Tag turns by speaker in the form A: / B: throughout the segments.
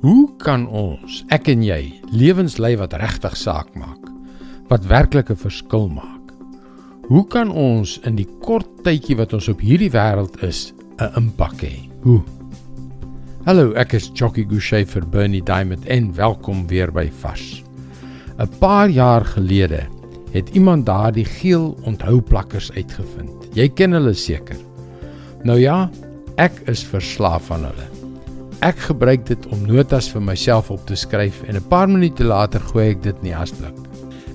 A: Hoe kan ons, ek en jy, lewens lei wat regtig saak maak? Wat werklik 'n verskil maak? Hoe kan ons in die kort tydjie wat ons op hierdie wêreld is, 'n impak hê? Hoe? Hallo, ek is Jockey Gouchee vir Bernie Diamond en welkom weer by Vars. 'n Paar jaar gelede het iemand daardie geel onthouplakkers uitgevind. Jy ken hulle seker. Nou ja, ek is verslaaf aan hulle. Ek gebruik dit om notas vir myself op te skryf en 'n paar minute later gooi ek dit in die asblik.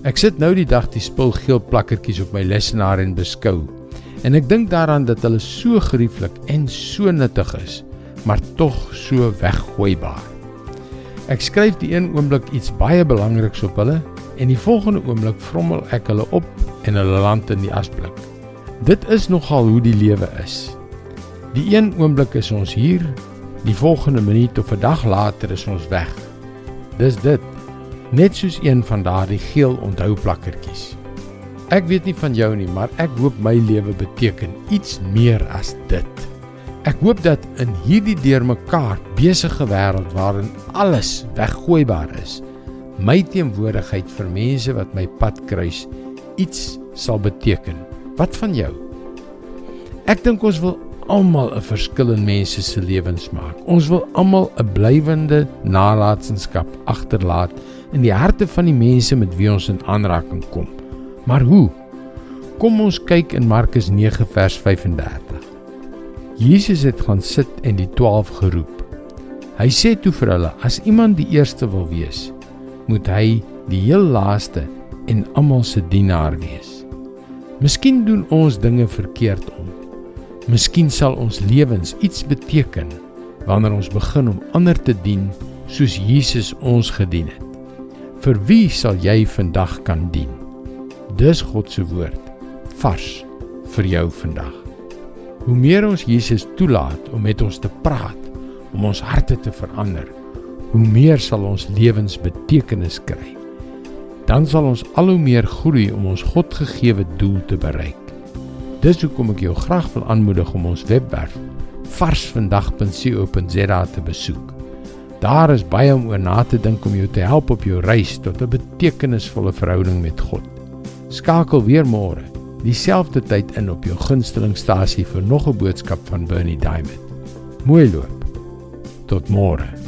A: Ek sit nou die dag die spul geel plakkertjies op my lesenaar en beskou. En ek dink daaraan dat hulle so gerieflik en so nuttig is, maar tog so weggooibaar. Ek skryf die een oomblik iets baie belangriks op hulle en die volgende oomblik vrommel ek hulle op en hulle land in die asblik. Dit is nogal hoe die lewe is. Die een oomblik is ons hier Die volgende minuut of 'n dag later is ons weg. Dis dit. Net soos een van daardie geel onthouplakkertjies. Ek weet nie van jou nie, maar ek hoop my lewe beteken iets meer as dit. Ek hoop dat in hierdie deurmekaar besige wêreld waarin alles weggooibaar is, my teenwoordigheid vir mense wat my pad kruis iets sal beteken. Wat van jou? Ek dink ons wil almal 'n verskil in mense se lewens maak. Ons wil almal 'n blywende nalatenskap agterlaat in die harte van die mense met wie ons in aanraking kom. Maar hoe? Kom ons kyk in Markus 9 vers 35. Jesus het gaan sit en die 12 geroep. Hy sê toe vir hulle: "As iemand die eerste wil wees, moet hy die heel laaste en almal se dienaar wees." Miskien doen ons dinge verkeerd om. Miskien sal ons lewens iets beteken wanneer ons begin om ander te dien soos Jesus ons gedien het. Vir wie sal jy vandag kan dien? Dis God se woord vars vir jou vandag. Hoe meer ons Jesus toelaat om met ons te praat, om ons harte te verander, hoe meer sal ons lewens betekenis kry. Dan sal ons al hoe meer groei om ons Godgegewe doel te bereik. Dis hoekom ek jou graag wil aanmoedig om ons webwerf varsvandag.co.za te besoek. Daar is baie om oor na te dink om jou te help op jou reis tot 'n betekenisvolle verhouding met God. Skakel weer môre, dieselfde tyd in op jou gunstelingstasie vir nog 'n boodskap van Bernie Diamond. Mooi loop. Tot môre.